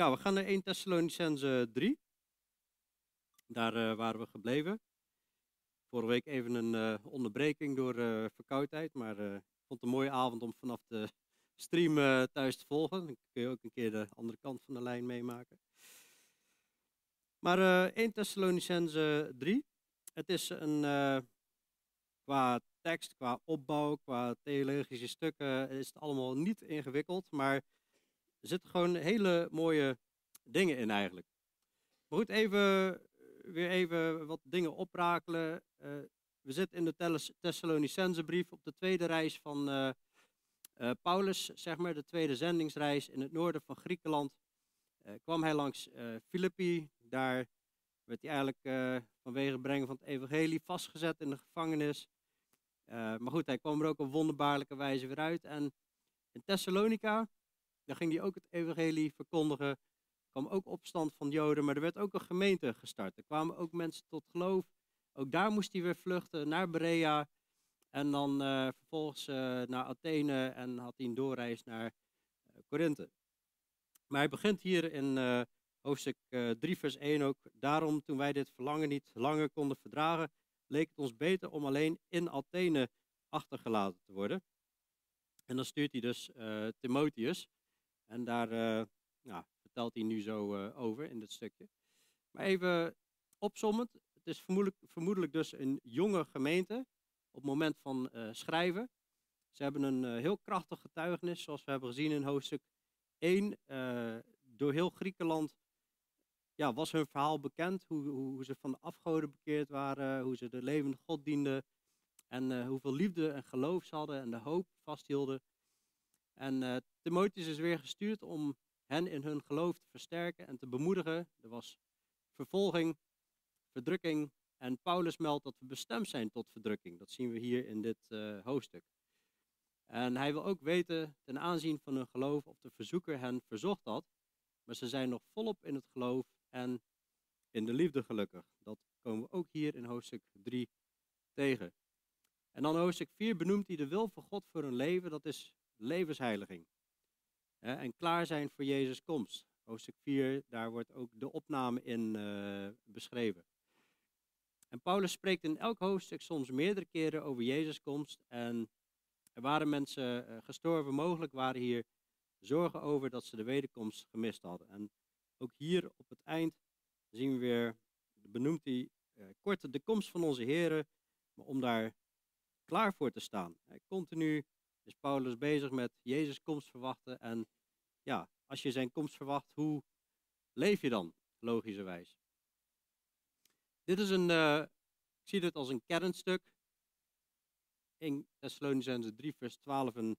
Ja, we gaan naar 1 Thessalonicense 3. Daar eh, waren we gebleven. Vorige week even een eh, onderbreking door eh, verkoudheid, maar eh, ik vond het een mooie avond om vanaf de stream eh, thuis te volgen. Dan kun je ook een keer de andere kant van de lijn meemaken. Maar eh 1 Thessalonicense 3, het is een, eh, qua tekst, qua opbouw, qua theologische stukken, is het allemaal niet ingewikkeld, maar er zitten gewoon hele mooie dingen in eigenlijk. Maar goed, even, weer even wat dingen oprakelen. Eh, we zitten in de Thess- Thessalonicense brief op de tweede reis van eh, eh, Paulus, zeg maar, de tweede zendingsreis in het noorden van Griekenland. Eh, kwam hij langs eh Filippi, daar werd hij eigenlijk eh, vanwege het brengen van het evangelie vastgezet in de gevangenis. Eh, maar goed, hij kwam er ook op wonderbaarlijke wijze weer uit. En in Thessalonica, daar ging hij ook het evangelie verkondigen. Er kwam ook opstand van Joden, maar er werd ook een gemeente gestart. Er kwamen ook mensen tot geloof. Ook daar moest hij weer vluchten naar Berea. En dan eh, vervolgens eh, naar Athene en had hij een doorreis naar uh, Korinthe. Maar hij begint hier in hoofdstuk eh 3, vers 1 ook. Daarom, toen wij dit verlangen niet langer konden verdragen, leek het ons beter om alleen in Athene achtergelaten te worden. En dan stuurt hij dus Timotheus. En daar eh, vertelt hij nu zo eh, over in dit stukje. Maar even opzommend. Het is vermoedelijk, vermoedelijk dus een jonge gemeente op het moment van eh, schrijven. Ze hebben een heel krachtig getuigenis, zoals we hebben gezien in hoofdstuk 1. Eh, door heel Griekenland ja, was hun verhaal bekend, hoe, hoe, ze van de afgoden bekeerd waren, hoe ze de levende God dienden en hoeveel liefde en geloof ze hadden en de hoop vasthielden. En eh Timotheus is weer gestuurd om hen in hun geloof te versterken en te bemoedigen. Er was vervolging, verdrukking en Paulus meldt dat we bestemd zijn tot verdrukking. Dat zien we hier in dit eh, hoofdstuk. En hij wil ook weten ten aanzien van hun geloof of de verzoeker hen verzocht had. Maar ze zijn nog volop in het geloof en in de liefde gelukkig. Dat komen we ook hier in hoofdstuk 3 tegen. En dan hoofdstuk 4 benoemt hij de wil van God voor hun leven. Dat is levensheiliging. En klaar zijn voor Jezus' komst. Hoofdstuk 4, daar wordt ook de opname in eh, beschreven. En Paulus spreekt in elk hoofdstuk soms meerdere keren over Jezus' komst. En er waren mensen eh, gestorven, mogelijk waren hier zorgen over dat ze de wederkomst gemist hadden. En ook hier op het eind zien we weer, benoemt hij eh, kort de komst van onze Heren, maar om daar klaar voor te staan. Eh, continu is Paulus bezig met Jezus' komst verwachten. En ja, als je zijn komst verwacht, hoe leef je dan, logischerwijs? Dit is een, eh, ik zie dit als een kernstuk. In Thessalonicense 3, vers 12 en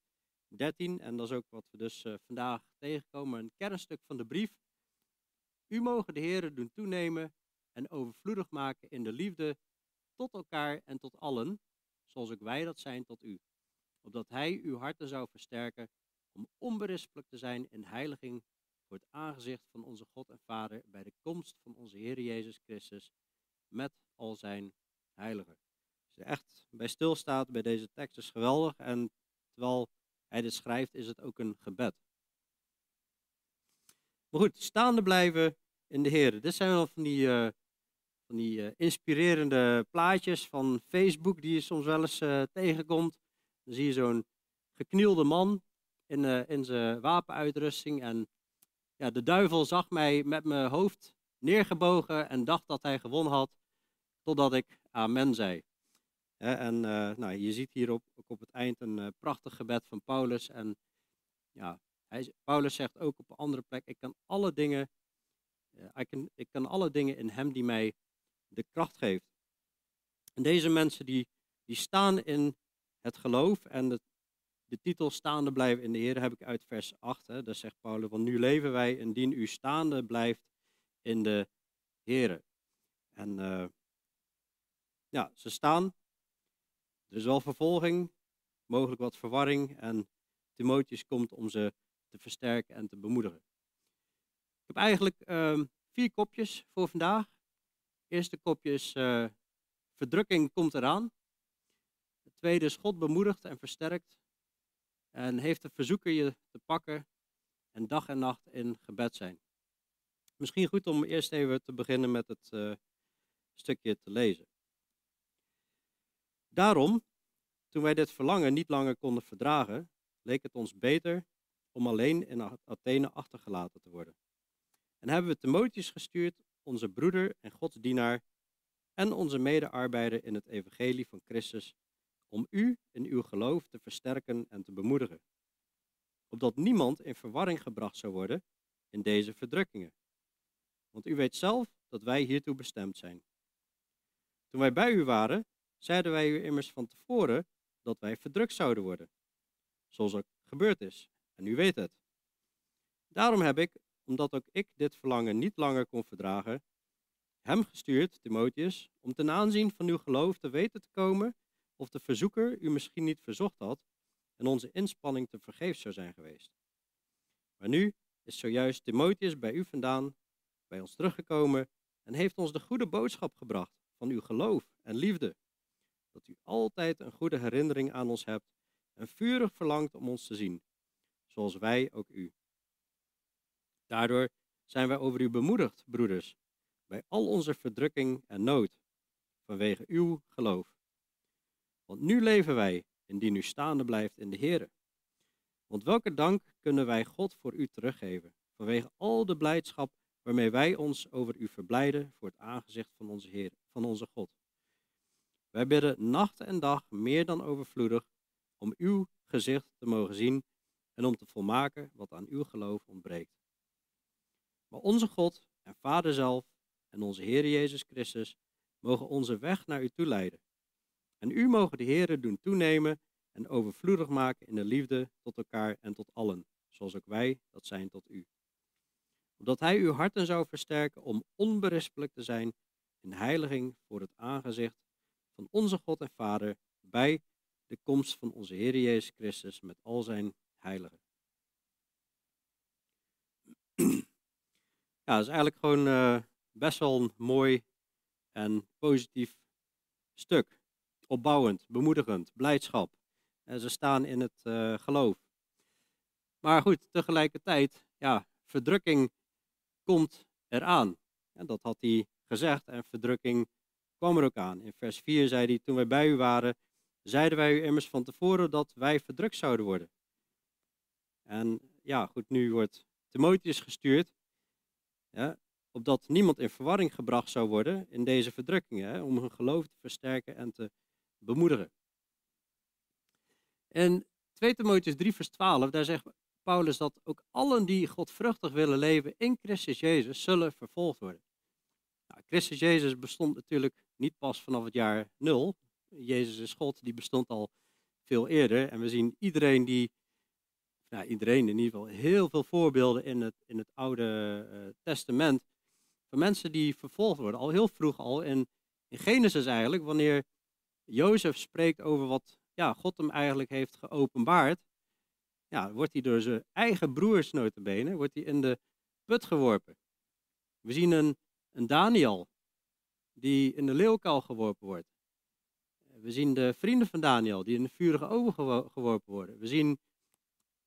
13. En dat is ook wat we dus eh, vandaag tegenkomen. Een kernstuk van de brief. U mogen de Heeren doen toenemen en overvloedig maken in de liefde tot elkaar en tot allen, zoals ook wij dat zijn tot u. Opdat hij uw harten zou versterken om onberispelijk te zijn in heiliging voor het aangezicht van onze God en Vader bij de komst van onze Heer Jezus Christus met al zijn heiligen. Als je echt bij stilstaat bij deze tekst is geweldig en terwijl hij dit schrijft is het ook een gebed. Maar goed, staande blijven in de Heer. Dit zijn wel van die, uh, van die uh, inspirerende plaatjes van Facebook die je soms wel eens uh, tegenkomt. Dan zie je zo'n geknielde man in, in zijn wapenuitrusting en ja, de duivel zag mij met mijn hoofd neergebogen en dacht dat hij gewonnen had, totdat ik amen zei. En uh, nou, je ziet hier op, ook op het eind een uh, prachtig gebed van Paulus. En ja, hij, Paulus zegt ook op een andere plek, ik kan alle dingen, uh, kan, ik kan alle dingen in hem die mij de kracht geeft. En deze mensen die, die staan in het geloof en de, de titel staande blijven in de Heer heb ik uit vers 8. Hè, daar zegt Paulus, want nu leven wij indien u staande blijft in de Heer. En ja, ze staan er is wel vervolging, mogelijk wat verwarring en Timotheus komt om ze te versterken en te bemoedigen. Ik heb eigenlijk uh, vier kopjes voor vandaag. Eerste kopje is uh, verdrukking komt eraan. Tweede is God bemoedigt en versterkt. En heeft de verzoeker je te pakken. en dag en nacht in gebed zijn. Misschien goed om eerst even te beginnen met het uh, stukje te lezen. Daarom, toen wij dit verlangen niet langer konden verdragen, leek het ons beter om alleen in Athene achtergelaten te worden. En hebben we Timotheus gestuurd, onze broeder en godsdienaar, en onze medearbeider in het evangelie van Christus, om u in uw geloof te versterken en te bemoedigen, opdat niemand in verwarring gebracht zou worden in deze verdrukkingen. Want u weet zelf dat wij hiertoe bestemd zijn. Toen wij bij u waren, zeiden wij u immers van tevoren dat wij verdrukt zouden worden, zoals ook gebeurd is, en u weet het. Daarom heb ik, omdat ook ik dit verlangen niet langer kon verdragen, hem gestuurd, Timotheus, om ten aanzien van uw geloof te weten te komen of de verzoeker u misschien niet verzocht had en onze inspanning te vergeefs zou zijn geweest. Maar nu is zojuist Timotheus bij u vandaan, bij ons teruggekomen en heeft ons de goede boodschap gebracht van uw geloof en liefde. Dat u altijd een goede herinnering aan ons hebt en vurig verlangt om ons te zien, zoals wij ook u. Daardoor zijn wij over u bemoedigd, broeders, bij al onze verdrukking en nood, vanwege uw geloof. Want nu leven wij, indien u staande blijft in de Here. Want welke dank kunnen wij God voor u teruggeven, vanwege al de blijdschap waarmee wij ons over u verblijden voor het aangezicht van onze Heer, van onze God. Wij bidden nacht en dag meer dan overvloedig om uw gezicht te mogen zien en om te volmaken wat aan uw geloof ontbreekt. Maar onze God en Vader zelf en onze Heer Jezus Christus mogen onze weg naar u toe leiden. En u mogen de Heere doen toenemen en overvloedig maken in de liefde tot elkaar en tot allen, zoals ook wij dat zijn tot u. Opdat hij uw harten zou versterken om onberispelijk te zijn in heiliging voor het aangezicht van onze God en Vader bij de komst van onze Heer Jezus Christus met al zijn heiligen. Ja, dat is eigenlijk gewoon uh, best wel een mooi en positief stuk. Opbouwend, bemoedigend, blijdschap. En ze staan in het uh, geloof. Maar goed, tegelijkertijd, ja, verdrukking komt eraan. En dat had hij gezegd en verdrukking kwam er ook aan. In vers 4 zei hij, toen wij bij u waren, zeiden wij u immers van tevoren dat wij verdrukt zouden worden. En ja, goed, nu wordt Timotheus gestuurd, ja, opdat niemand in verwarring gebracht zou worden in deze verdrukkingen, om hun geloof te versterken en te bemoedigen. In 2 Timotheus 3 vers 12, daar zegt Paulus dat ook allen die godvruchtig willen leven in Christus Jezus zullen vervolgd worden. Nou, Christus Jezus bestond natuurlijk niet pas vanaf het jaar nul. Jezus is God, die bestond al veel eerder. En we zien iedereen die, nou iedereen in ieder geval, heel veel voorbeelden in het, in het Oude uh, Testament van mensen die vervolgd worden. Al heel vroeg al in Genesis eigenlijk, wanneer Jozef spreekt over wat ja, God hem eigenlijk heeft geopenbaard. Ja, wordt hij door zijn eigen broers notabene, wordt hij in de put geworpen. We zien een, een Daniel die in de leeuwkuil geworpen wordt. We zien de vrienden van Daniel die in de vurige oven geworpen worden. We zien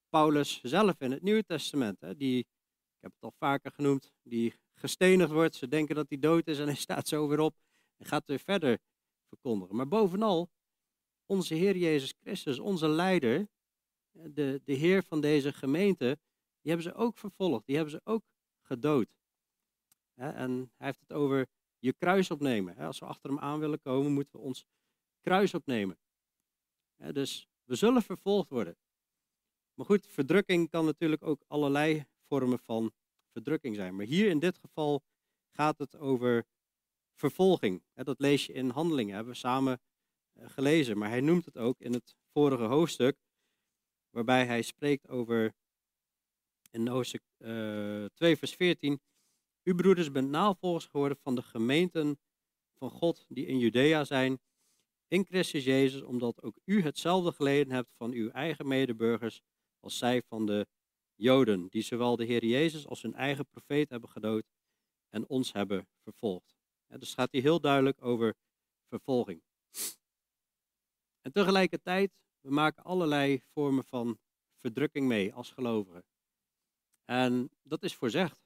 Paulus zelf in het Nieuwe Testament, hè, die, ik heb het al vaker genoemd, die gestenigd wordt. Ze denken dat hij dood is en hij staat zo weer op en gaat weer verder verkondigen. Maar bovenal, onze Heer Jezus Christus, onze leider, de, de Heer van deze gemeente, die hebben ze ook vervolgd, die hebben ze ook gedood. En hij heeft het over je kruis opnemen. Als we achter hem aan willen komen, moeten we ons kruis opnemen. Dus we zullen vervolgd worden. Maar goed, verdrukking kan natuurlijk ook allerlei vormen van verdrukking zijn. Maar hier in dit geval gaat het over vervolging. Dat lees je in handelingen, hebben we samen eh, gelezen. Maar hij noemt het ook in het vorige hoofdstuk, waarbij hij spreekt over, in hoofdstuk uh, eh, 2 vers 14, u broeders bent navolgers geworden van de gemeenten van God die in Judea zijn, in Christus Jezus, omdat ook u hetzelfde geleden hebt van uw eigen medeburgers als zij van de Joden, die zowel de Heer Jezus als hun eigen profeet hebben gedood en ons hebben vervolgd. Dus gaat hij heel duidelijk over vervolging. En tegelijkertijd, we maken allerlei vormen van verdrukking mee als gelovigen. En dat is voorzegd.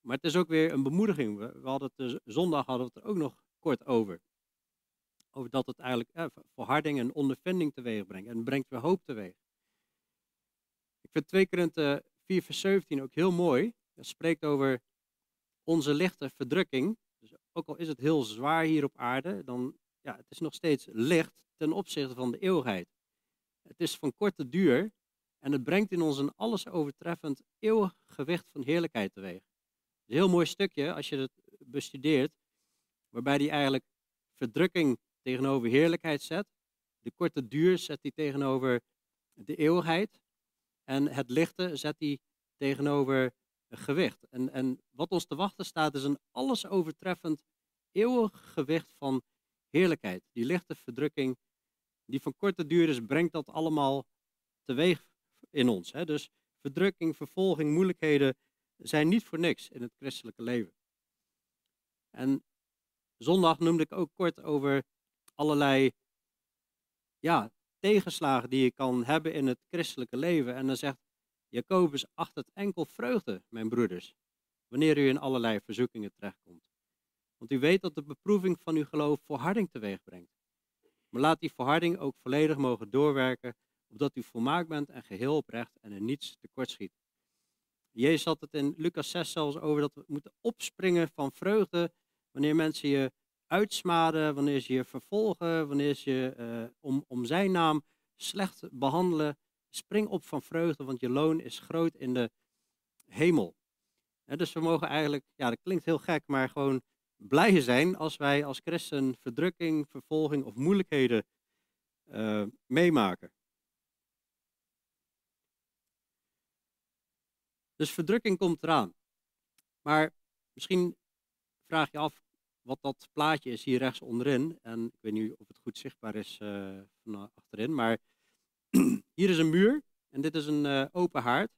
Maar het is ook weer een bemoediging. We, we hadden het de zondag hadden we het er ook nog kort over. Over dat het eigenlijk eh, verharding en ondervinding teweeg brengt. En brengt weer hoop teweeg. Ik vind 2 Korinthe 4 vers 17 ook heel mooi. Het spreekt over onze lichte verdrukking. Ook al is het heel zwaar hier op aarde, dan ja, het is nog steeds licht ten opzichte van de eeuwigheid. Het is van korte duur en het brengt in ons een alles overtreffend eeuwig gewicht van heerlijkheid teweeg. Een heel mooi stukje als je het bestudeert, waarbij hij eigenlijk verdrukking tegenover heerlijkheid zet. De korte duur zet hij tegenover de eeuwigheid. En het lichte zet hij tegenover gewicht. En, en wat ons te wachten staat is een alles overtreffend eeuwig gewicht van heerlijkheid. Die lichte verdrukking die van korte duur is, brengt dat allemaal teweeg in ons. Hè? Dus verdrukking, vervolging, moeilijkheden zijn niet voor niks in het christelijke leven. En zondag noemde ik ook kort over allerlei ja, tegenslagen die je kan hebben in het christelijke leven. En dan zegt Jacobus, acht het enkel vreugde, mijn broeders, wanneer u in allerlei verzoekingen terechtkomt. Want u weet dat de beproeving van uw geloof volharding teweeg brengt. Maar laat die verharding ook volledig mogen doorwerken, opdat u volmaakt bent en geheel oprecht en in niets tekortschiet. Jezus had het in Lucas 6 zelfs over dat we moeten opspringen van vreugde wanneer mensen je uitsmaden, wanneer ze je vervolgen, wanneer ze je uh, om, om zijn naam slecht behandelen. Spring op van vreugde, want je loon is groot in de hemel. dus we mogen eigenlijk, ja dat klinkt heel gek, maar gewoon blij zijn als wij als christen verdrukking, vervolging of moeilijkheden uh, meemaken. Dus verdrukking komt eraan. Maar misschien vraag je af wat dat plaatje is hier rechts onderin. En ik weet niet of het goed zichtbaar is uh, van achterin. Maar hier is een muur en dit is een uh, open haard.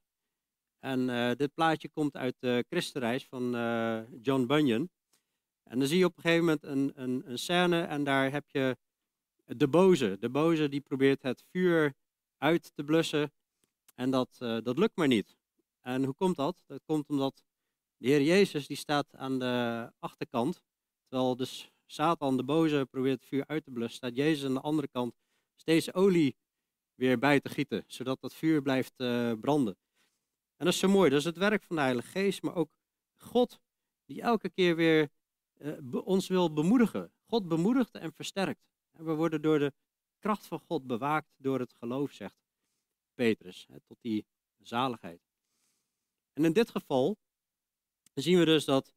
En dit plaatje komt uit de Christenreis van John Bunyan. En dan zie je op een gegeven moment een, een, een scène en daar heb je de boze. De boze die probeert het vuur uit te blussen en dat, uh, dat lukt maar niet. En hoe komt dat? Dat komt omdat de Heer Jezus die staat aan de achterkant, terwijl dus Satan, de boze, probeert het vuur uit te blussen, staat Jezus aan de andere kant steeds olie weer bij te gieten, zodat dat vuur blijft uh, branden. En dat is zo mooi, dat is het werk van de Heilige Geest, maar ook God die elke keer weer uh, ons wil bemoedigen. God bemoedigt en versterkt. En we worden door de kracht van God bewaakt door het geloof, zegt Petrus, hè, tot die zaligheid. En in dit geval zien we dus dat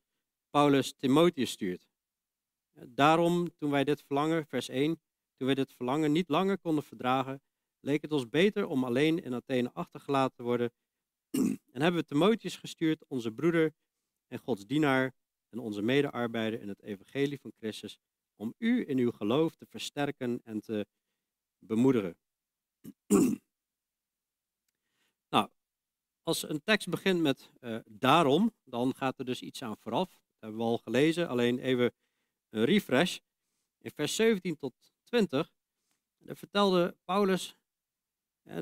Paulus Timotheus stuurt. Daarom, toen wij dit verlangen, vers 1, toen wij dit verlangen niet langer konden verdragen, leek het ons beter om alleen in Athene achtergelaten te worden. en hebben we Timotheus gestuurd, onze broeder en Gods dienaar, en onze medearbeider in het evangelie van Christus, om u in uw geloof te versterken en te bemoedigen. nou, als een tekst begint met uh, daarom, dan gaat er dus iets aan vooraf. Dat hebben we al gelezen, alleen even een refresh. In vers 17 tot 20 vertelde Paulus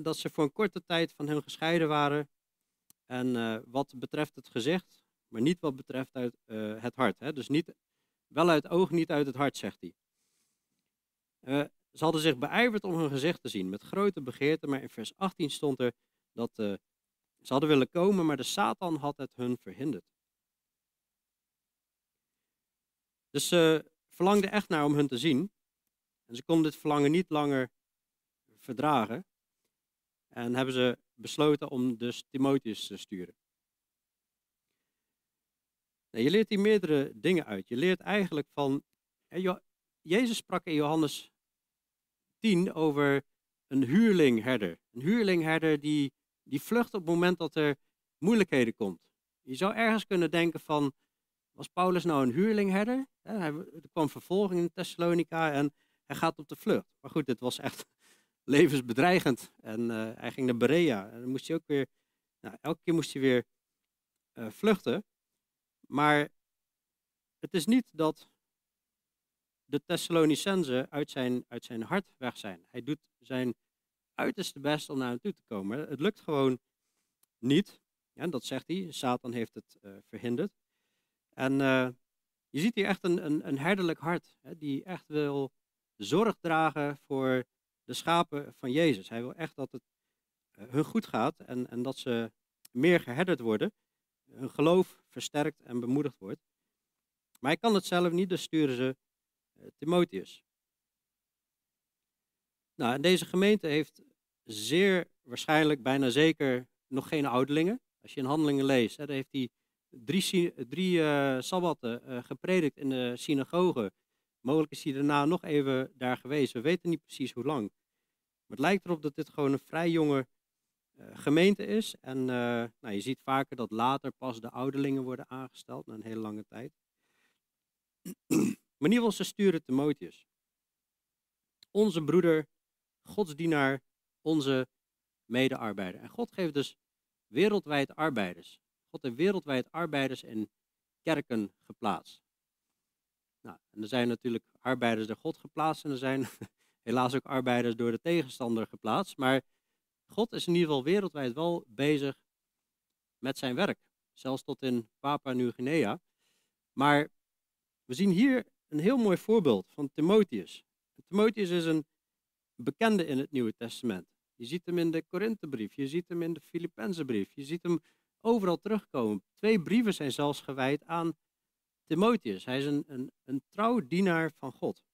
dat ze voor een korte tijd van hem gescheiden waren. En uh, wat betreft het gezicht, maar niet wat betreft uit uh, het hart. Hè? Dus niet, wel uit oog, niet uit het hart, zegt hij. Ze hadden zich beijverd om hun gezicht te zien, met grote begeerte, maar in vers 18 stond er dat ze hadden willen komen, maar de Satan had het hun verhinderd. Dus ze verlangden echt naar om hun te zien. En ze konden dit verlangen niet langer verdragen. En hebben ze besloten om dus Timotheus te sturen. Nou, je leert hier meerdere dingen uit. Je leert eigenlijk van. Jezus sprak in Johannes 10 over een huurlingherder. Een huurlingherder die, die vlucht op het moment dat er moeilijkheden komt. Je zou ergens kunnen denken van, was Paulus nou een huurlingherder? er kwam vervolging in Thessalonica en hij gaat op de vlucht. Maar goed, dit was echt levensbedreigend. En uh, hij ging naar Berea. En dan moest hij ook weer, nou, elke keer moest hij weer uh, vluchten. Maar het is niet dat de Thessalonicenzen uit zijn, uit zijn hart weg zijn. Hij doet zijn uiterste best om naar hem toe te komen. Het lukt gewoon niet. Ja, dat zegt hij. Satan heeft het uh, verhinderd. En je ziet hier echt een, een, een herderlijk hart, hè, die echt wil zorg dragen voor de schapen van Jezus. Hij wil echt dat het uh, hun goed gaat en, en dat ze meer geherderd worden, hun geloof versterkt en bemoedigd wordt. Maar hij kan het zelf niet, dus sturen ze Timotheus. Nou, en deze gemeente heeft zeer waarschijnlijk, bijna zeker, nog geen ouderlingen. Als je in handelingen leest, hè, dan heeft hij drie, drie uh, sabbatten gepredikt in de synagoge. Mogelijk is hij daarna nog even daar geweest. We weten niet precies hoe lang. Maar het lijkt erop dat dit gewoon een vrij jonge uh, gemeente is. En nou, je ziet vaker dat later pas de ouderlingen worden aangesteld, na een hele lange tijd. Maar in ieder geval, ze sturen Timotheus. Onze broeder, godsdienaar, onze medearbeider. En God geeft dus wereldwijd arbeiders. God heeft wereldwijd arbeiders in kerken geplaatst. Nou, en er zijn natuurlijk arbeiders door God geplaatst en er zijn helaas ook arbeiders door de tegenstander geplaatst. Maar God is in ieder geval wereldwijd wel bezig met zijn werk. Zelfs tot in Papua Nieuw-Guinea. Maar we zien hier een heel mooi voorbeeld van Timotheus. Timotheus is een bekende in het Nieuwe Testament. Je ziet hem in de Korinthebrief, je ziet hem in de Filippenzenbrief, je ziet hem overal terugkomen. Twee brieven zijn zelfs gewijd aan Timotheus. Hij is een, een, een trouw dienaar van God.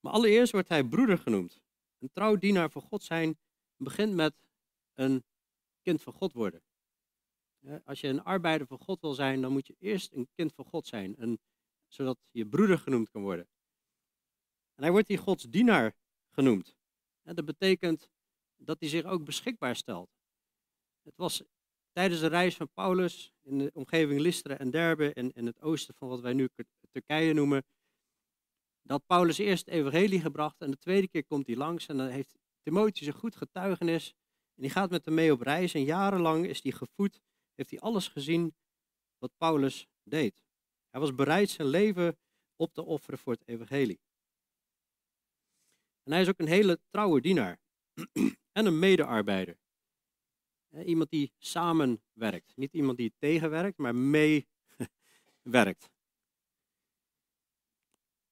Maar allereerst wordt hij broeder genoemd. Een trouw dienaar van God zijn begint met een kind van God worden. Als je een arbeider van God wil zijn, dan moet je eerst een kind van God zijn, een, zodat je broeder genoemd kan worden. En hij wordt hier Gods dienaar genoemd. En dat betekent dat hij zich ook beschikbaar stelt. Het was tijdens de reis van Paulus in de omgeving Lystra en Derbe in, in het oosten van wat wij nu Turkije noemen, dat Paulus eerst het evangelie gebracht en de tweede keer komt hij langs en dan heeft Timotheus een goed getuigenis en die gaat met hem mee op reis en jarenlang is hij gevoed, heeft hij alles gezien wat Paulus deed. Hij was bereid zijn leven op te offeren voor het evangelie. En hij is ook een hele trouwe dienaar en een medearbeider. Iemand die samenwerkt. Niet iemand die tegenwerkt, maar meewerkt.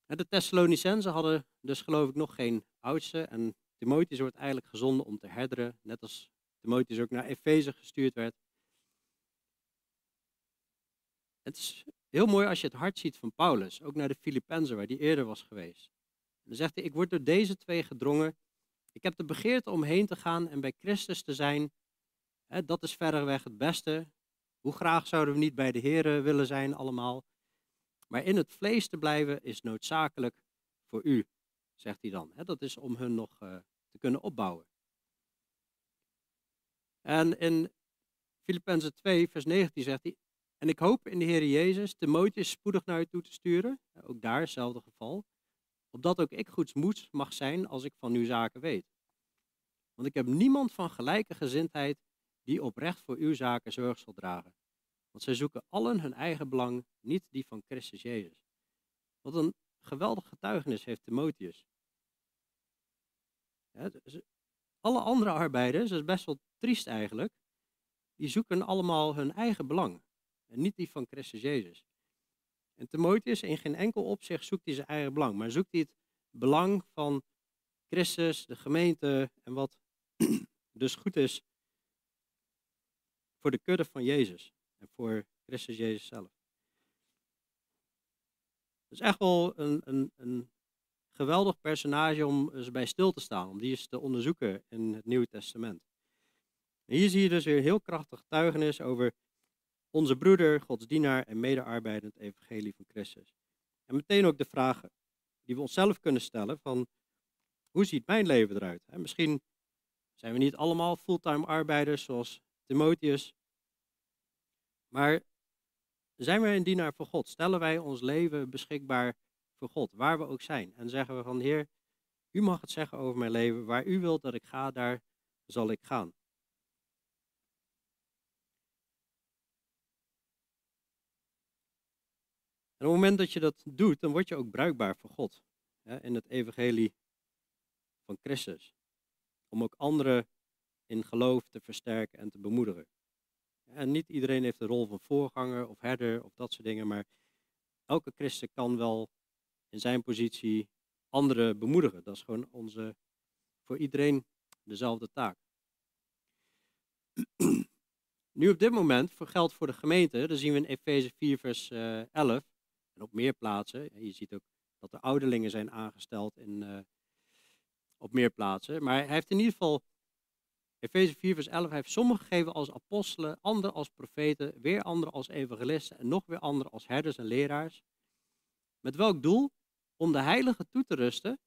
De Thessalonicenzen hadden dus geloof ik nog geen oudste. En Timotheus wordt eigenlijk gezonden om te herderen. Net als Timotheus ook naar Efeze gestuurd werd. Het is heel mooi als je het hart ziet van Paulus. Ook naar de Filippenzen waar hij eerder was geweest. dan zegt hij, ik word door deze twee gedrongen. Ik heb de begeerte om heen te gaan en bij Christus te zijn dat is verreweg het beste. Hoe graag zouden we niet bij de Heer willen zijn allemaal. Maar in het vlees te blijven is noodzakelijk voor u, zegt hij dan. dat is om hun nog uh, te kunnen opbouwen. En in Filippenzen 2, vers 19 zegt hij, en ik hoop in de Heer Jezus Timotheus spoedig naar u toe te sturen, ook daar hetzelfde geval, opdat ook ik goedsmoeds mag zijn als ik van uw zaken weet. Want ik heb niemand van gelijke gezindheid die oprecht voor uw zaken zorg zal dragen. Want zij zoeken allen hun eigen belang, niet die van Christus Jezus. Wat een geweldig getuigenis heeft Timotheus. Ja, alle andere arbeiders, dat is best wel triest eigenlijk, die zoeken allemaal hun eigen belang. En niet die van Christus Jezus. En Timotheus, in geen enkel opzicht zoekt hij zijn eigen belang, maar zoekt hij het belang van Christus, de gemeente en wat dus goed is voor de kudde van Jezus en voor Christus Jezus zelf. Het is echt wel een, een, een geweldig personage om eens bij stil te staan, om die eens te onderzoeken in het Nieuwe Testament. En hier zie je dus weer heel krachtig getuigenis over onze broeder, Gods dienaar en medearbeider in evangelie van Christus. En meteen ook de vragen die we onszelf kunnen stellen van, hoe ziet mijn leven eruit? En misschien zijn we niet allemaal fulltime arbeiders zoals Timotheus. Maar zijn wij een dienaar voor God? Stellen wij ons leven beschikbaar voor God, waar we ook zijn? En zeggen we van Heer, u mag het zeggen over mijn leven. Waar u wilt dat ik ga, daar zal ik gaan. En op het moment dat je dat doet, dan word je ook bruikbaar voor God. In het evangelie van Christus. Om ook anderen in geloof te versterken en te bemoedigen. En niet iedereen heeft de rol van voorganger of herder of dat soort dingen, maar elke christen kan wel in zijn positie anderen bemoedigen. Dat is gewoon onze, voor iedereen dezelfde taak. Nu op dit moment geldt voor de gemeente, dan zien we in Efeze 4 vers 11 eh, en op meer plaatsen. Je ziet ook dat er ouderlingen zijn aangesteld in, uh, op meer plaatsen. Maar hij heeft in ieder geval, Efeze 4 vers 11, hij heeft sommigen gegeven als apostelen, anderen als profeten, weer anderen als evangelisten en nog weer anderen als herders en leraars. Met welk doel? Om de heiligen toe te rusten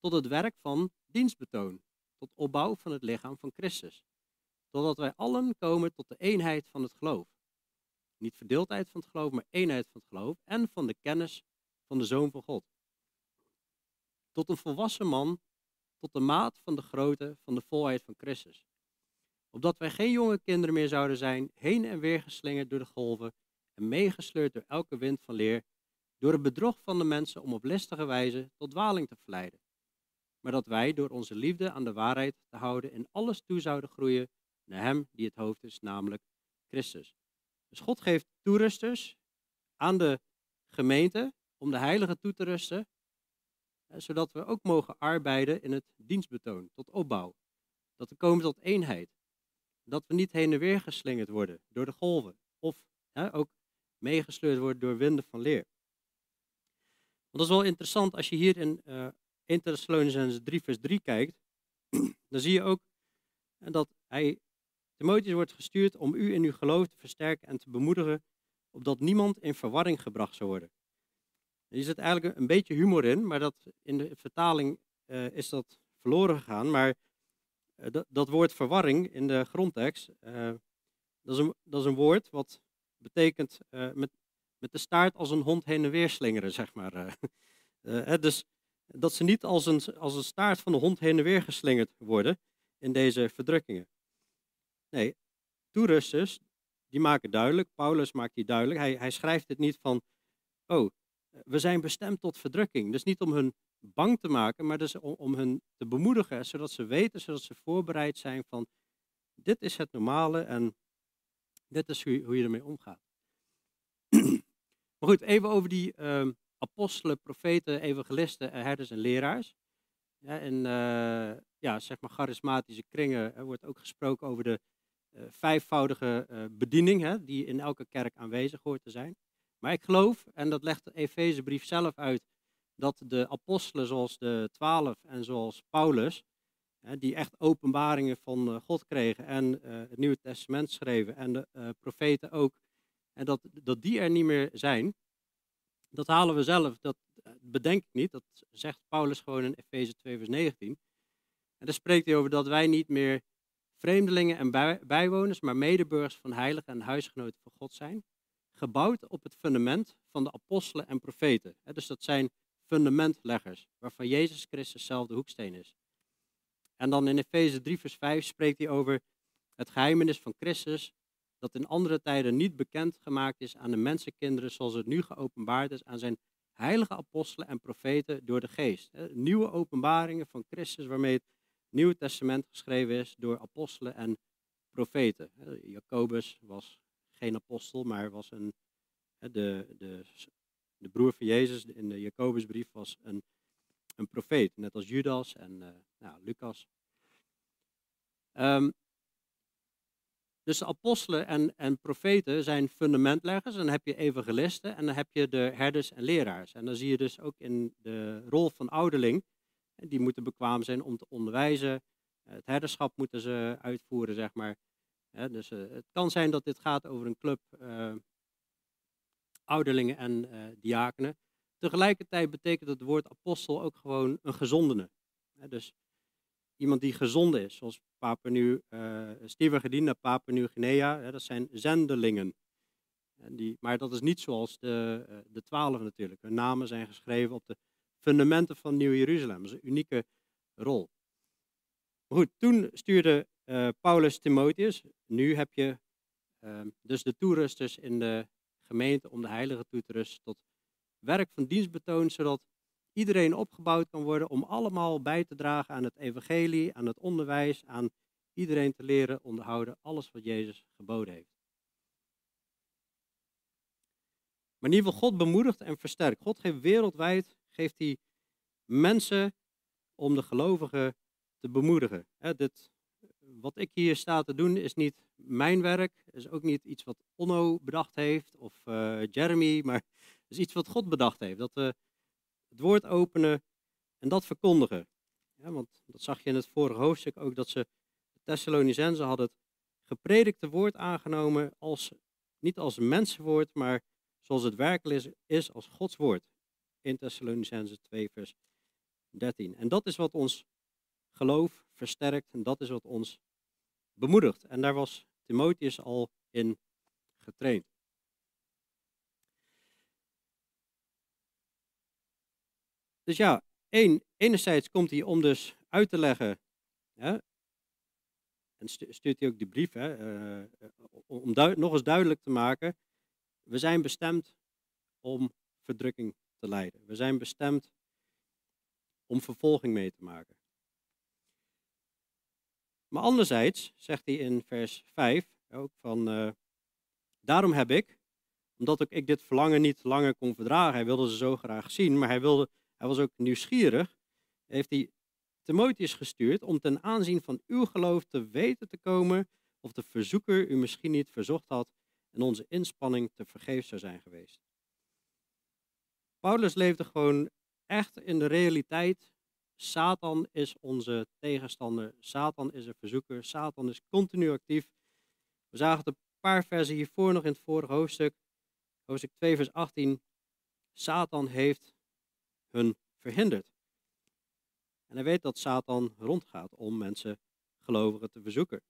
tot het werk van dienstbetoon, tot opbouw van het lichaam van Christus. Totdat wij allen komen tot de eenheid van het geloof. Niet verdeeldheid van het geloof, maar eenheid van het geloof en van de kennis van de Zoon van God. Tot een volwassen man, tot de maat van de grootte van de volheid van Christus. Opdat wij geen jonge kinderen meer zouden zijn, heen en weer geslingerd door de golven en meegesleurd door elke wind van leer, door het bedrog van de mensen om op listige wijze tot dwaling te verleiden. Maar dat wij door onze liefde aan de waarheid te houden in alles toe zouden groeien naar Hem die het hoofd is, namelijk Christus. Dus God geeft toerusters aan de gemeente om de heiligen toe te rusten, zodat we ook mogen arbeiden in het dienstbetoon, tot opbouw. Dat we komen tot eenheid. Dat we niet heen en weer geslingerd worden door de golven, of ook meegesleurd worden door winden van leer. Want dat is wel interessant als je hier in uh, 1 Thessalonians 3 vers 3 kijkt, dan zie je ook dat hij Timotheus wordt gestuurd om u in uw geloof te versterken en te bemoedigen, opdat niemand in verwarring gebracht zou worden. Er zit eigenlijk een beetje humor in, maar dat, in de vertaling uh, is dat verloren gegaan. Maar dat, dat, woord verwarring in de grondtekst, uh, dat, is een, dat is een woord wat betekent met, met de staart als een hond heen en weer slingeren, zeg maar. dus dat ze niet als een, als een staart van de hond heen en weer geslingerd worden in deze verdrukkingen. Nee, toerusters, die maken duidelijk, Paulus maakt die duidelijk, hij, hij schrijft het niet van, oh, we zijn bestemd tot verdrukking. Dus niet om hun bang te maken, maar dus om, hun te bemoedigen, zodat ze weten, zodat ze voorbereid zijn van, dit is het normale en dit is hoe, je ermee omgaat. maar goed, even over die uh, apostelen, profeten, evangelisten, herders en leraars. Ja, in uh, ja, zeg maar charismatische kringen er wordt ook gesproken over de uh, vijfvoudige bediening, hè, die in elke kerk aanwezig hoort te zijn. Maar ik geloof, en dat legt de Efezebrief zelf uit, dat de apostelen zoals de twaalf en zoals Paulus, die echt openbaringen van uh, God kregen en het Nieuwe Testament schreven en de profeten ook, en dat, dat die er niet meer zijn, dat halen we zelf, dat bedenk ik niet, dat zegt Paulus gewoon in Efeze 2 vers 19. En daar spreekt hij over dat wij niet meer vreemdelingen en bijwoners, maar medeburgers van heiligen en huisgenoten van God zijn. Gebouwd op het fundament van de apostelen en profeten. Dus dat zijn fundamentleggers, waarvan Jezus Christus zelf de hoeksteen is. En dan in Efeze 3, vers 5 spreekt hij over het geheimenis van Christus, dat in andere tijden niet bekend gemaakt is aan de mensenkinderen, zoals het nu geopenbaard is aan zijn heilige apostelen en profeten door de geest. Nieuwe openbaringen van Christus, waarmee het Nieuwe Testament geschreven is door apostelen en profeten. Jacobus was geen apostel, maar was een, de, de, de broer van Jezus in de Jacobusbrief was een, een profeet, net als Judas en uh, nou, Lucas. Um, dus de apostelen en, en profeten zijn fundamentleggers. En dan heb je evangelisten en dan heb je de herders en leraars. En dan zie je dus ook in de rol van ouderling die moeten bekwaam zijn om te onderwijzen. Het herderschap moeten ze uitvoeren, zeg maar. dus eh, het kan zijn dat dit gaat over een club uh, ouderlingen en uh, diakenen. Tegelijkertijd betekent het woord apostel ook gewoon een gezondene. dus iemand die gezonden is, zoals Papua Nieuw, uh, Steven Gedien naar Papua Nieuw-Guinea, dat zijn zendelingen. En die, maar dat is niet zoals de, de twaalf natuurlijk. Hun namen zijn geschreven op de fundamenten van Nieuw-Jeruzalem. Dat is een unieke rol. Maar goed, toen stuurde Paulus Timotheus. Nu heb je uh, dus de toerusters in de gemeente om de heilige toe te rusten tot werk van dienstbetoon, zodat iedereen opgebouwd kan worden om allemaal bij te dragen aan het evangelie, aan het onderwijs, aan iedereen te leren onderhouden alles wat Jezus geboden heeft. Maar in ieder geval, God bemoedigt en versterkt. God geeft wereldwijd, geeft hij mensen om de gelovigen te bemoedigen. dit, wat ik hier sta te doen is niet mijn werk, is ook niet iets wat Onno bedacht heeft of uh, Jeremy, maar is iets wat God bedacht heeft. Dat we het woord openen en dat verkondigen. Ja, want dat zag je in het vorige hoofdstuk ook, dat ze, de Thessalonicenzen hadden het gepredikte woord aangenomen als, niet als mensenwoord, maar zoals het werkelijk is, is als Gods woord. In Thessalonicenzen 2 vers 13. En dat is wat ons geloof en dat is wat ons bemoedigt. En daar was Timotheus al in getraind. Dus ja, één, enerzijds komt hij om dus uit te leggen, hè, en stuurt hij ook die brief, hè, uh, om nog eens duidelijk te maken, we zijn bestemd om verdrukking te lijden. We zijn bestemd om vervolging mee te maken. Maar anderzijds zegt hij in vers 5 ook van, uh, daarom heb ik, omdat ook ik dit verlangen niet langer kon verdragen, hij wilde ze zo graag zien, maar hij, wilde, hij was ook nieuwsgierig, heeft hij Timotheus gestuurd om ten aanzien van uw geloof te weten te komen of de verzoeker u misschien niet verzocht had en onze inspanning te vergeefs zou zijn geweest. Paulus leefde gewoon echt in de realiteit. Satan is onze tegenstander. Satan is een verzoeker. Satan is continu actief. We zagen het een paar versen hiervoor nog in het vorige hoofdstuk. Hoofdstuk 2, vers 18. Satan heeft hun verhinderd. En hij weet dat Satan rondgaat om mensen, gelovigen, te verzoeken.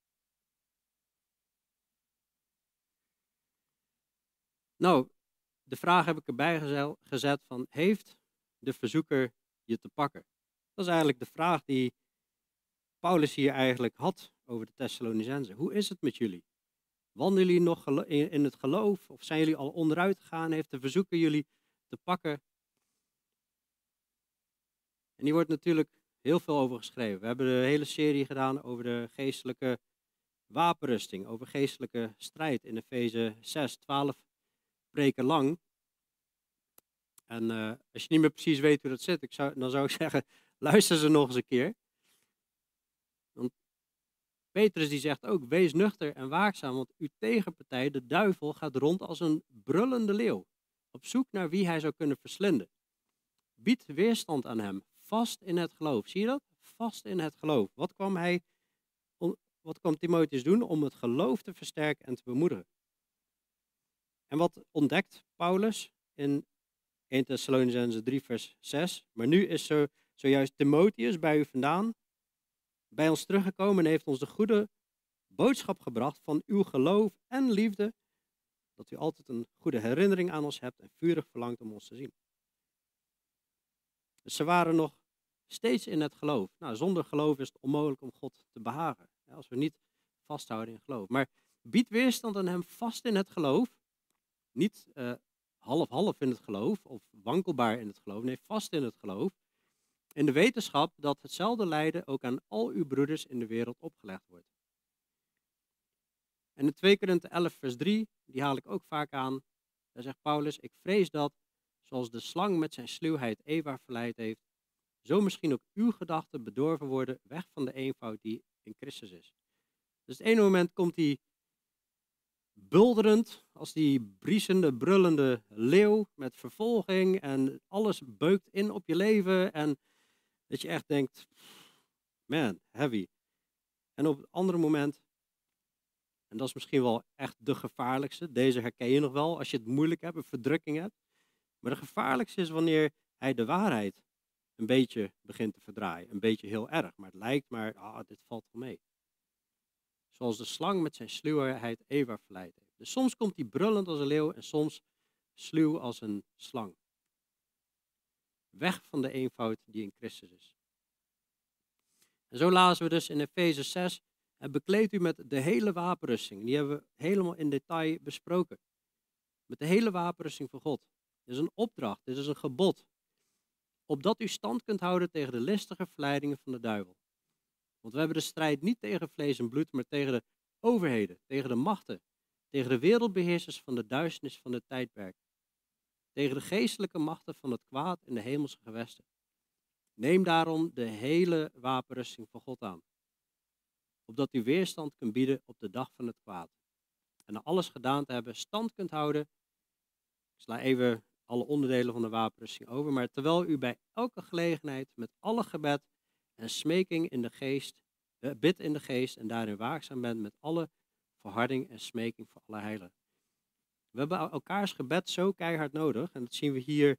Nou, de vraag heb ik erbij gezet van, heeft de verzoeker je te pakken? Dat is eigenlijk de vraag die Paulus hier eigenlijk had over de Thessalonicenzen. Hoe is het met jullie? Wandelen jullie nog in het geloof? Of zijn jullie al onderuit gegaan? Heeft de verzoeker jullie te pakken? En hier wordt natuurlijk heel veel over geschreven. We hebben de hele serie gedaan over de geestelijke wapenrusting, over geestelijke strijd in Efeze 6, 12 spreken lang. En uh, als je niet meer precies weet hoe dat zit, ik zou, dan zou ik zeggen, luister ze nog eens een keer. Petrus die zegt ook, wees nuchter en waakzaam, want uw tegenpartij, de duivel, gaat rond als een brullende leeuw, op zoek naar wie hij zou kunnen verslinden. Bied weerstand aan hem, vast in het geloof. Zie je dat? Vast in het geloof. Wat kwam hij, wat kwam Timotheus doen om het geloof te versterken en te bemoedigen? En wat ontdekt Paulus in 1 Thessalonicense 3 vers 6? Maar nu is zo, zojuist Timotheus bij u vandaan, bij ons teruggekomen en heeft ons de goede boodschap gebracht van uw geloof en liefde, dat u altijd een goede herinnering aan ons hebt en vurig verlangt om ons te zien. Dus ze waren nog steeds in het geloof. Nou, zonder geloof is het onmogelijk om God te behagen. Als we niet vasthouden in geloof. Maar bied weerstand aan hem vast in het geloof niet half-half eh, in het geloof of wankelbaar in het geloof, nee, vast in het geloof. In de wetenschap dat hetzelfde lijden ook aan al uw broeders in de wereld opgelegd wordt. En in 2 Korinthe 11 vers 3, die haal ik ook vaak aan. Daar zegt Paulus, ik vrees dat, zoals de slang met zijn sluwheid Eva verleid heeft, zo misschien ook uw gedachten bedorven worden weg van de eenvoud die in Christus is. Dus het ene moment komt hij bulderend als die briesende, brullende leeuw met vervolging en alles beukt in op je leven en dat je echt denkt, man, heavy. En op het andere moment, en dat is misschien wel echt de gevaarlijkste, deze herken je nog wel als je het moeilijk hebt, een verdrukking hebt, maar de gevaarlijkste is wanneer hij de waarheid een beetje begint te verdraaien, een beetje heel erg, maar het lijkt maar, ah, dit valt wel mee. Zoals de slang met zijn sluwheid Eva verleid heeft. Dus soms komt hij brullend als een leeuw en soms sluw als een slang. Weg van de eenvoud die in Christus is. En zo lazen we dus in Efeze 6. En bekleed u met de hele wapenrusting. Die hebben we helemaal in detail besproken. Met de hele wapenrusting van God. Dit is een opdracht, dit is een gebod. Opdat u stand kunt houden tegen de listige verleidingen van de duivel. Want we hebben de strijd niet tegen vlees en bloed, maar tegen de overheden, tegen de machten, tegen de wereldbeheersers van de duisternis van het tijdperk, tegen de geestelijke machten van het kwaad in de hemelse gewesten. Neem daarom de hele wapenrusting van God aan, opdat u weerstand kunt bieden op de dag van het kwaad. En na alles gedaan te hebben, stand kunt houden. Ik sla even alle onderdelen van de wapenrusting over, maar terwijl u bij elke gelegenheid met alle gebed en smeking in de geest, uh, bid in de geest en daarin waakzaam bent met alle verharding en smeking voor alle heiligen. We hebben elkaars gebed zo keihard nodig en dat zien we hier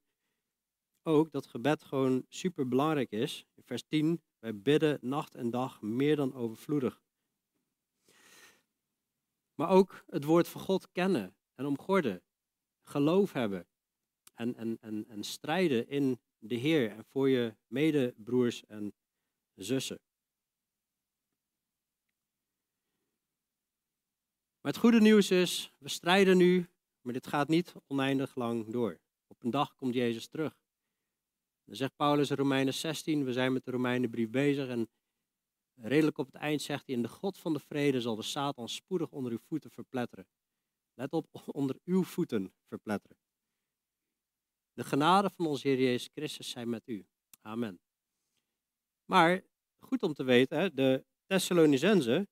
ook, dat gebed gewoon super belangrijk is. In vers 10, wij bidden nacht en dag meer dan overvloedig. Maar ook het woord van God kennen en omgorden, geloof hebben en, en, en, en strijden in de Heer en voor je medebroers en zussen. Maar het goede nieuws is, we strijden nu, maar dit gaat niet oneindig lang door. Op een dag komt Jezus terug. Dan zegt Paulus in Romeinen 16, we zijn met de Romeinenbrief bezig en redelijk op het eind zegt hij, in de God van de vrede zal de Satan spoedig onder uw voeten verpletteren. Let op, onder uw voeten verpletteren. De genade van onze Heer Jezus Christus zijn met u. Amen. Maar goed om te weten, de Thessalonicenzen,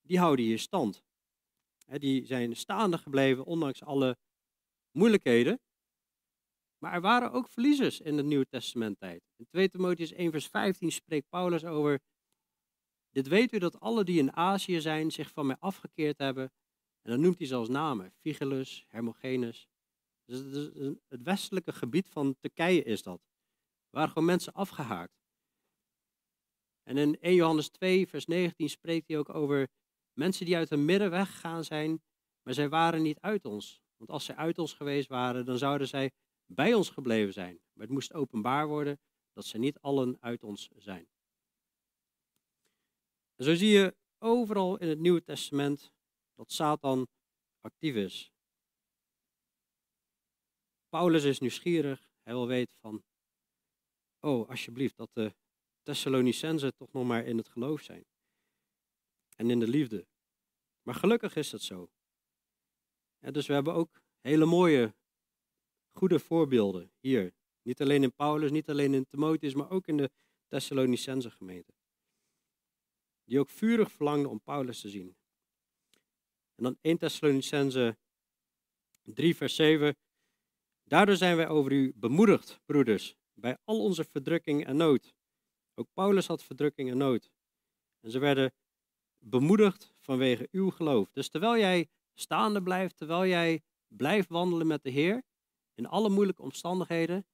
die houden hier stand. Die zijn staande gebleven, ondanks alle moeilijkheden. Maar er waren ook verliezers in het Nieuwe Testament tijd. In 2 Timotheus 1 vers 15 spreekt Paulus over, dit weet u dat alle die in Azië zijn zich van mij afgekeerd hebben. En dan noemt hij zelfs namen, Vigelus, Hermogenes. Dus het westelijke gebied van Turkije is dat. Waren gewoon mensen afgehaakt. En in 1 Johannes 2 vers 19 spreekt hij ook over mensen die uit de midden weggegaan zijn, maar zij waren niet uit ons. Want als zij uit ons geweest waren, dan zouden zij bij ons gebleven zijn. Maar het moest openbaar worden dat ze niet allen uit ons zijn. En zo zie je overal in het Nieuwe Testament dat Satan actief is. Paulus is nieuwsgierig. Hij wil weten van, oh, alsjeblieft, dat de Thessalonicenzen toch nog maar in het geloof zijn. En in de liefde. Maar gelukkig is dat zo. dus we hebben ook hele mooie goede voorbeelden hier. Niet alleen in Paulus, niet alleen in Timotheus, maar ook in de Thessalonicense gemeente. Die ook vurig verlangden om Paulus te zien. En dan 1 Thessalonicense 3 vers 7. Daardoor zijn wij over u bemoedigd, broeders, bij al onze verdrukking en nood. Ook Paulus had verdrukking en nood. En ze werden bemoedigd vanwege uw geloof. Dus terwijl jij staande blijft, terwijl jij blijft wandelen met de Heer, in alle moeilijke omstandigheden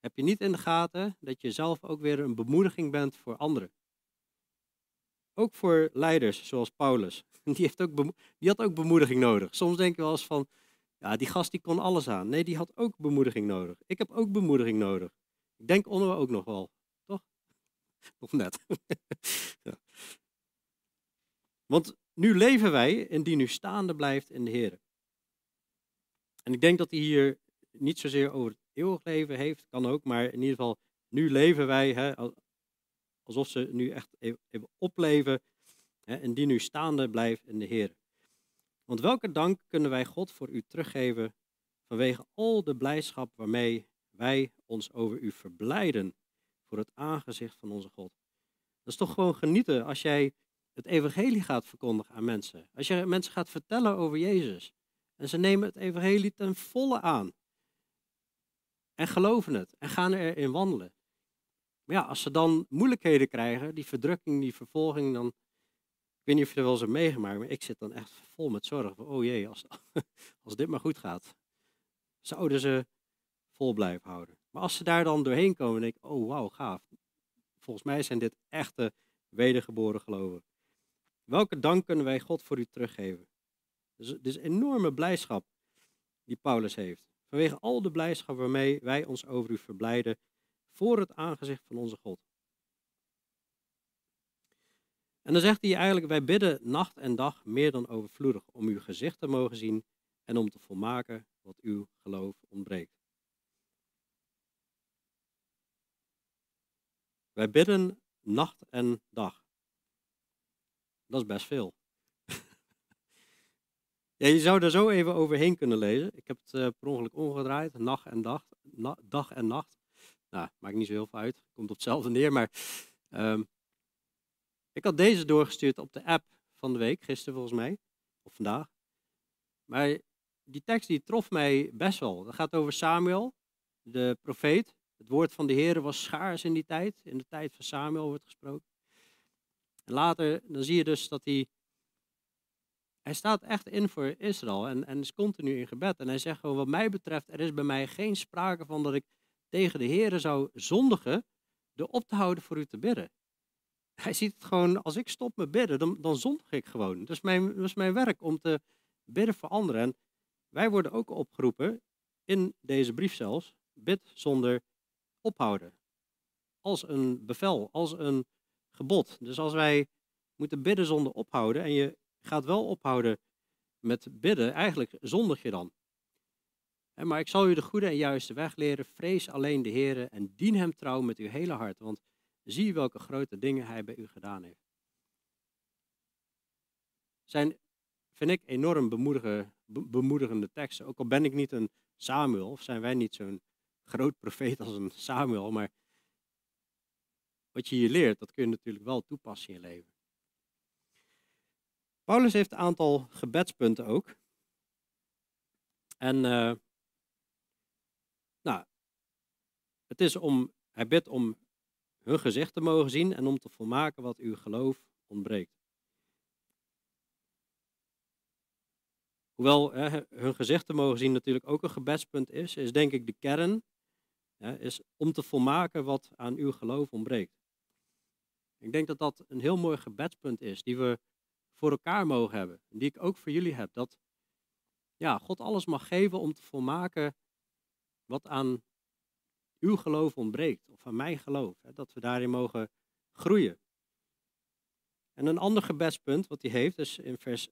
heb je niet in de gaten dat je zelf ook weer een bemoediging bent voor anderen. Ook voor leiders zoals Paulus. Die, heeft ook die had ook bemoediging nodig. Soms denk je wel eens van, ja, die gast die kon alles aan. Nee, die had ook bemoediging nodig. Ik heb ook bemoediging nodig. Ik denk onder we ook nog wel, toch? Nog net. ja. Want nu leven wij indien u staande blijft in de Heer. En ik denk dat hij hier niet zozeer over het eeuwig leven heeft, kan ook, maar in ieder geval, nu leven wij hè, alsof ze nu echt even opleven hè, en die nu staande blijft in de Heer. Want welke dank kunnen wij God voor u teruggeven vanwege al de blijdschap waarmee wij ons over u verblijden voor het aangezicht van onze God. Dat is toch gewoon genieten als jij het evangelie gaat verkondigen aan mensen. Als je mensen gaat vertellen over Jezus. En ze nemen het evangelie ten volle aan. En geloven het en gaan erin wandelen. Maar ja, als ze dan moeilijkheden krijgen, die verdrukking, die vervolging, dan. Ik weet niet of je er wel hebt meegemaakt, maar ik zit dan echt vol met zorg. oh jee, als, als dit maar goed gaat. Zouden ze vol blijven houden. Maar als ze daar dan doorheen komen, denk ik, oh wauw, gaaf. Volgens mij zijn dit echte wedergeboren geloven. Welke dank kunnen wij God voor u teruggeven? Dus is enorme blijdschap die Paulus heeft. Vanwege al de blijdschap waarmee wij ons over u verblijden voor het aangezicht van onze God. En dan zegt hij eigenlijk, wij bidden nacht en dag meer dan overvloedig om uw gezicht te mogen zien en om te volmaken wat uw geloof ontbreekt. Wij bidden nacht en dag. Dat is best veel. ja, je zou er zo even overheen kunnen lezen. Ik heb het uh, per ongeluk omgedraaid, nacht en dag, dag en nacht. Nou, maakt niet zo heel veel uit, komt op hetzelfde neer. Maar um, ik had deze doorgestuurd op de app van de week, gisteren volgens mij, of vandaag. Maar die tekst die trof mij best wel. Dat gaat over Samuel, de profeet. Het woord van de Heer was schaars in die tijd. In de tijd van Samuel wordt gesproken. En later, dan zie je dus dat hij. Hij staat echt in voor Israël en, en is continu in gebed. En hij zegt gewoon: Wat mij betreft, er is bij mij geen sprake van dat ik tegen de Heer zou zondigen. door op te houden voor u te bidden. Hij ziet het gewoon: als ik stop met bidden, dan, dan zondig ik gewoon. Dat is, mijn, dat is mijn werk om te bidden voor anderen. En wij worden ook opgeroepen, in deze brief zelfs, bid zonder ophouden. Als een bevel, als een gebod. Dus als wij moeten bidden zonder ophouden en je gaat wel ophouden met bidden, eigenlijk zondig je dan. Maar ik zal u de goede en juiste weg leren. Vrees alleen de Heer en dien hem trouw met uw hele hart. Want zie welke grote dingen hij bij u gedaan heeft. Zijn, vind ik, enorm bemoedigende, teksten. Ook al ben ik niet een Samuel, of zijn wij niet zo'n groot profeet als een Samuel, maar wat je hier leert, dat kun je natuurlijk wel toepassen in je leven. Paulus heeft een aantal gebedspunten ook. En uh, nou, het is om, hij bidt om hun gezicht te mogen zien en om te volmaken wat uw geloof ontbreekt. Hoewel hè, hun gezicht te mogen zien natuurlijk ook een gebedspunt is, is denk ik de kern hè, is om te volmaken wat aan uw geloof ontbreekt. Ik denk dat dat een heel mooi gebedspunt is, die we voor elkaar mogen hebben. En die ik ook voor jullie heb. Dat ja, God alles mag geven om te volmaken wat aan uw geloof ontbreekt. Of aan mijn geloof. Hè, dat we daarin mogen groeien. En een ander gebedspunt wat hij heeft is in vers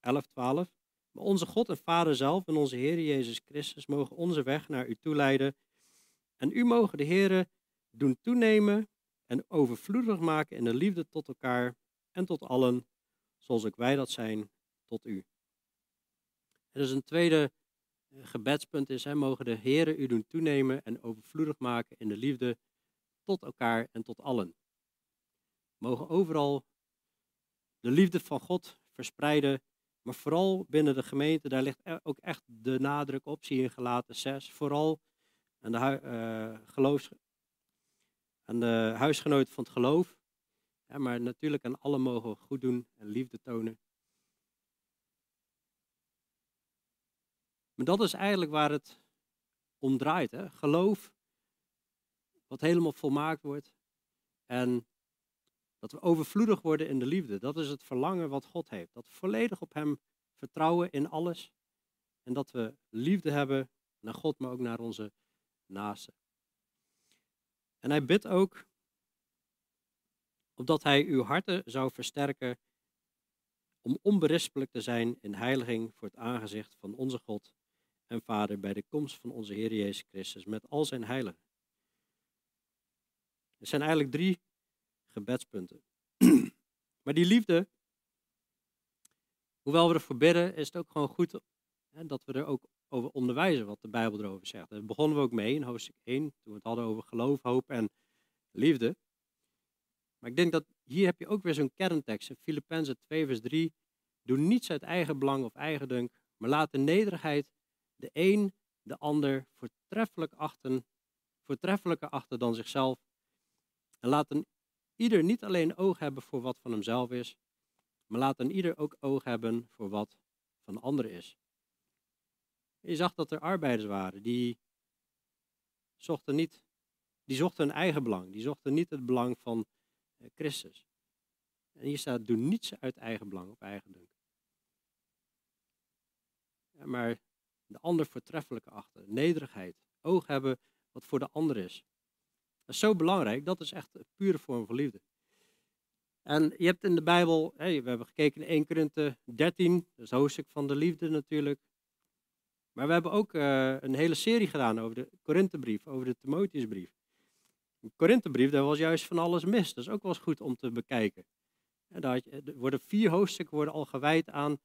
11, 12. Maar onze God en Vader zelf en onze Heer Jezus Christus mogen onze weg naar u toeleiden. En u mogen de Heer doen toenemen en overvloedig maken in de liefde tot elkaar en tot allen, zoals ook wij dat zijn tot u. Er is een tweede eh, gebedspunt is, hè, mogen de Heere u doen toenemen en overvloedig maken in de liefde tot elkaar en tot allen. Mogen overal de liefde van God verspreiden, maar vooral binnen de gemeente, daar ligt e-, ook echt de nadruk op, zie je in gelaten 6, vooral aan de uh, geloofs, aan de huisgenoten van het geloof. Ja, maar natuurlijk aan alle mogen goed doen en liefde tonen. Maar dat is eigenlijk waar het om draait. Hè? Geloof, wat helemaal volmaakt wordt. En dat we overvloedig worden in de liefde. Dat is het verlangen wat God heeft. Dat we volledig op Hem vertrouwen in alles. En dat we liefde hebben naar God, maar ook naar onze naasten. En hij bidt ook opdat hij uw harten zou versterken om onberispelijk te zijn in heiliging voor het aangezicht van onze God en Vader bij de komst van onze Heer Jezus Christus met al zijn heiligen. Er zijn eigenlijk drie gebedspunten. maar die liefde, hoewel we ervoor bidden, is het ook gewoon goed dat we er ook over onderwijzen wat de Bijbel erover zegt. Daar begonnen we ook mee in hoofdstuk 1, toen we het hadden over geloof, hoop en liefde. Maar ik denk dat hier heb je ook weer zo'n kerntekst in Filippenzen 2 vers 3. Doe niets uit eigen belang of eigendunk, maar laat de nederigheid de een de ander voortreffelijk achten, voortreffelijker achten dan zichzelf. En laat een ieder niet alleen oog hebben voor wat van hemzelf is, maar laat een ieder ook oog hebben voor wat van anderen is. Je zag dat er arbeiders waren die zochten niet, die zochten hun eigen belang, die zochten niet het belang van eh, Christus. En hier staat, doe niets uit eigen belang of eigen dunk. Ja, maar de ander voortreffelijke achter, nederigheid, oog hebben wat voor de ander is. Dat is zo belangrijk, dat is echt een pure vorm van liefde. En je hebt in de Bijbel, we hebben gekeken in 1 Korinthe 13, dat is het hoofdstuk van de liefde natuurlijk. Maar we hebben ook uh, een hele serie gedaan over de Korinthebrief, over de Timotheusbrief. De Korinthebrief, daar was juist van alles mis. Dat is ook wel eens goed om te bekijken. Er worden vier hoofdstukken worden al gewijd aan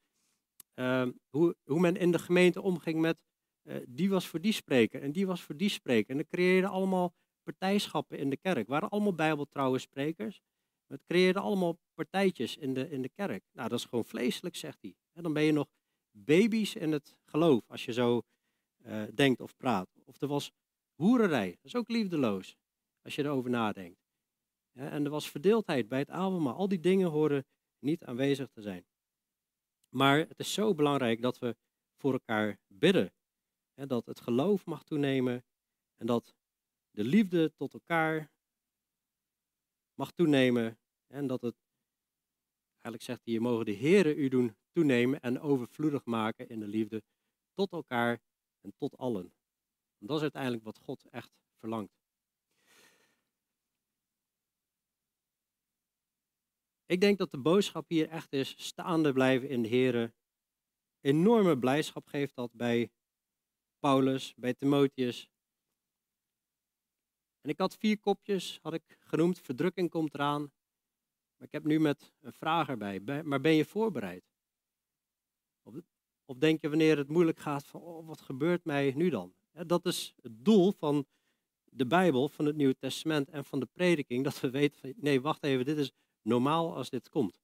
ehm, hoe, hoe men in de gemeente omging met uh, die was voor die spreker en die was voor die spreker. En dan creëerden allemaal partijschappen in de kerk. Waren allemaal bijbeltrouwe sprekers. Het creëerde allemaal partijtjes in de, in de kerk. Nou, dat is gewoon vleeselijk, zegt hij. En dan ben je nog baby's in het geloof, als je zo uh, denkt of praat. Of er was hoererij, dat is ook liefdeloos, als je erover nadenkt. en er was verdeeldheid bij het avondmaal. Al die dingen horen niet aanwezig te zijn. Maar het is zo belangrijk dat we voor elkaar bidden. dat het geloof mag toenemen en dat de liefde tot elkaar mag toenemen. En dat het, eigenlijk zegt hij, je mogen de Here u doen toenemen en overvloedig maken in de liefde tot elkaar en tot allen. En dat is uiteindelijk wat God echt verlangt. Ik denk dat de boodschap hier echt is staande blijven in de Here. Enorme blijdschap geeft dat bij Paulus, bij Timotheus. En ik had vier kopjes, had ik genoemd, verdrukking komt eraan. Maar ik heb nu met een vraag erbij. Maar ben je voorbereid? Of denk je wanneer het moeilijk gaat van, oh, wat gebeurt mij nu dan? Dat is het doel van de Bijbel, van het Nieuwe Testament en van de prediking. Dat we weten van, nee, wacht even, dit is normaal als dit komt.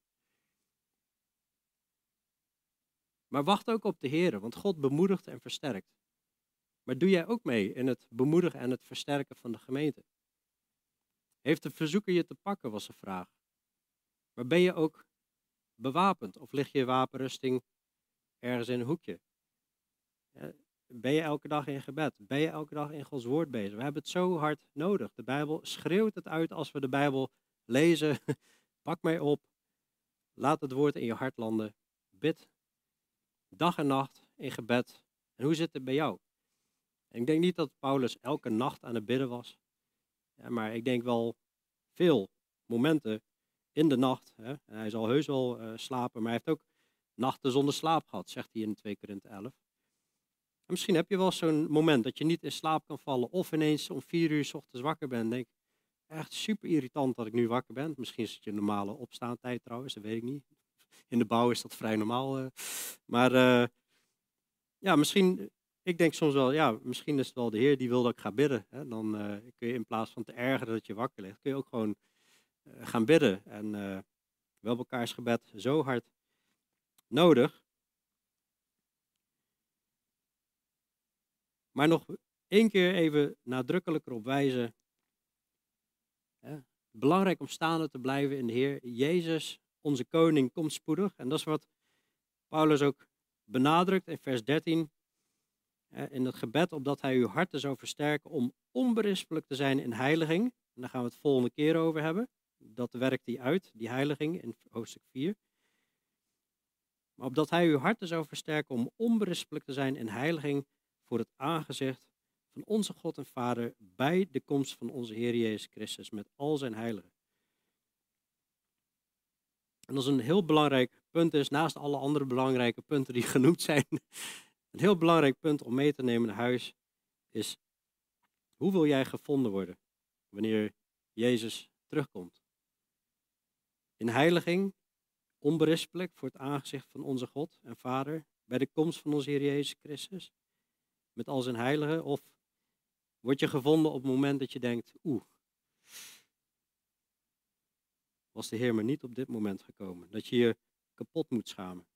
Maar wacht ook op de Heer, want God bemoedigt en versterkt. Maar doe jij ook mee in het bemoedigen en het versterken van de gemeente? Heeft de verzoeker je te pakken, was de vraag. Maar ben je ook bewapend of lig je wapenrusting ergens in een hoekje? Ben je elke dag in gebed? Ben je elke dag in Gods woord bezig? We hebben het zo hard nodig. De Bijbel schreeuwt het uit als we de Bijbel lezen. Pak mij op. Laat het woord in je hart landen. Bid dag en nacht in gebed. En hoe zit het bij jou? ik denk niet dat Paulus elke nacht aan het bidden was. Maar ik denk wel veel momenten in de nacht. Hè. hij zal heus wel uh, slapen, maar hij heeft ook nachten zonder slaap gehad, zegt hij in 2 Korinthe 11. En misschien heb je wel zo'n moment dat je niet in slaap kan vallen of ineens om vier uur s ochtends wakker bent. Denk, echt super irritant dat ik nu wakker ben. Misschien is het je normale opstaantijd trouwens, dat weet ik niet. In de bouw is dat vrij normaal. Uh. Maar uh, ja, misschien ik denk soms wel, ja, misschien is het wel de Heer die wil dat ik ga bidden. Hè? Dan kun je in plaats van te ergeren dat je wakker ligt, kun je ook gewoon gaan bidden. En uh, we hebben elkaars gebed zo hard nodig. Maar nog één keer even nadrukkelijker op wijzen. Hè? Belangrijk om staande te blijven in de Heer. Jezus, onze koning, komt spoedig. En dat is wat Paulus ook benadrukt in vers 13 in het gebed opdat hij uw harten zou versterken om onberispelijk te zijn in heiliging. En daar gaan we het volgende keer over hebben. Dat werkt hij uit, die heiliging in hoofdstuk 4. Maar opdat hij uw harten zou versterken om onberispelijk te zijn in heiliging voor het aangezicht van onze God en Vader bij de komst van onze Heer Jezus Christus met al zijn heiligen. En dat is een heel belangrijk punt is, naast alle andere belangrijke punten die genoemd zijn, een heel belangrijk punt om mee te nemen naar huis is, hoe wil jij gevonden worden wanneer Jezus terugkomt? In heiliging, onberispelijk voor het aangezicht van onze God en Vader, bij de komst van onze Heer Jezus Christus, met al zijn heiligen, of word je gevonden op het moment dat je denkt, oeh, was de Heer maar niet op dit moment gekomen, dat je je kapot moet schamen.